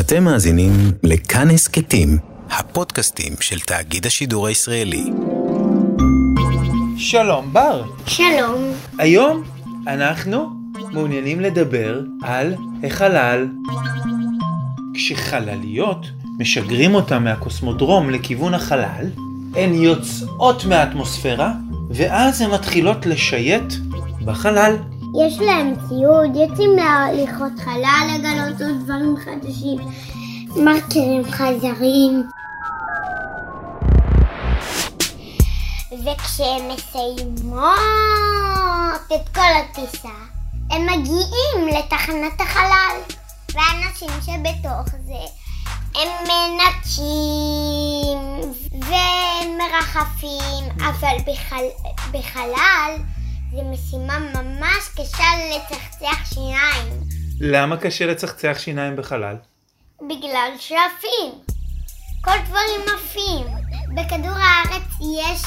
אתם מאזינים לכאן הסכתים, הפודקאסטים של תאגיד השידור הישראלי. שלום בר. שלום. היום אנחנו מעוניינים לדבר על החלל. כשחלליות משגרים אותם מהקוסמודרום לכיוון החלל, הן יוצאות מהאטמוספירה, ואז הן מתחילות לשייט בחלל. יש להם ציוד, יוצאים להליכות חלל, לגלות עוד דברים חדשים, מרקרים חזרים. וכשהם מסיימות את כל הטיסה, הם מגיעים לתחנת החלל, והאנשים שבתוך זה הם מנקים ומרחפים, אבל בחל... בחלל זה משימה ממש קשה לצחצח שיניים, למה קשה לצחצח שיניים בחלל? בגלל שעפים. כל דברים עפים. בכדור הארץ יש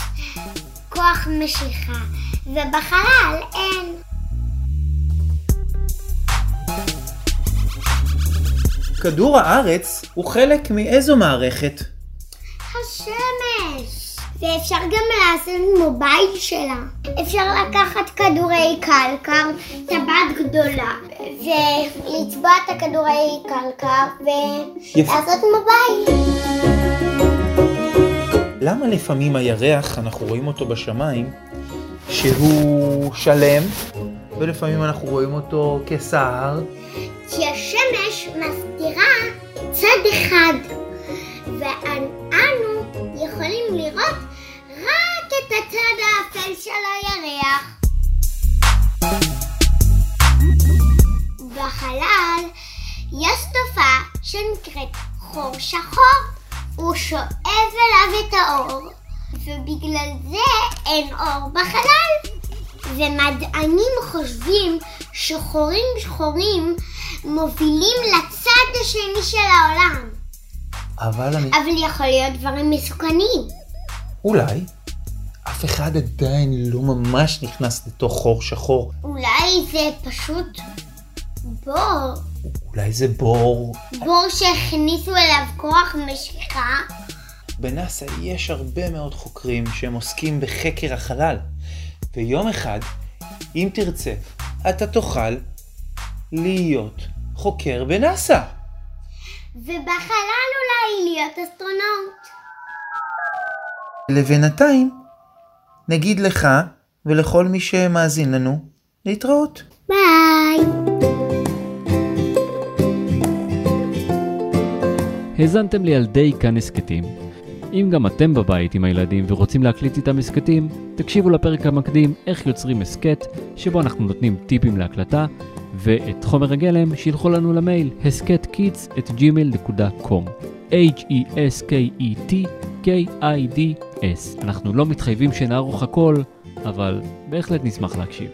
כוח משיכה, ובחלל אין. כדור הארץ הוא חלק מאיזו מערכת? השמש! ואפשר גם לעשות מובייל שלה. אפשר לקחת כדורי קלקר, טבעת גדולה, ולצבוע את הכדורי קלקר. ולעשות מובייל. למה לפעמים הירח, אנחנו רואים אותו בשמיים, שהוא שלם, ולפעמים אנחנו רואים אותו כסהר? כי השמש מסתירה צד אחד, בחלל יש תופעה שנקראת חור שחור, הוא שואב אליו את האור, ובגלל זה אין אור בחלל. ומדענים חושבים שחורים שחורים מובילים לצד השני של העולם. אבל אני... אבל יכול להיות דברים מסוכנים. אולי אף אחד עדיין לא ממש נכנס לתוך חור שחור. אולי זה פשוט בור. אולי זה בור. בור שהכניסו אליו כוח משיכה. בנאסא יש הרבה מאוד חוקרים שהם עוסקים בחקר החלל. ויום אחד, אם תרצה, אתה תוכל להיות חוקר בנאסא. ובחלל אולי להיות אסטרונאוט. לבינתיים, נגיד לך ולכל מי שמאזין לנו, להתראות. ביי. האזנתם לילדי כאן הסכתים. אם גם אתם בבית עם הילדים ורוצים להקליט איתם הסכתים, תקשיבו לפרק המקדים איך יוצרים הסכת, שבו אנחנו נותנים טיפים להקלטה, ואת חומר הגלם שילחו לנו למייל הסכתקידס את gmail.com H-E-S-K-E-T-K-I-D-S אנחנו לא מתחייבים שנערוך הכל, אבל בהחלט נשמח להקשיב.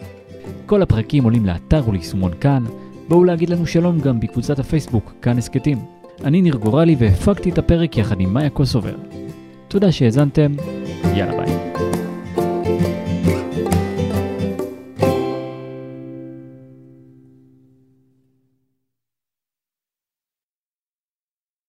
כל הפרקים עולים לאתר וליישומון כאן, בואו להגיד לנו שלום גם בקבוצת הפייסבוק כאן הסכתים. אני ניר גורלי והפקתי את הפרק יחד עם מאיה קוסובר. תודה שהאזנתם, יאללה ביי.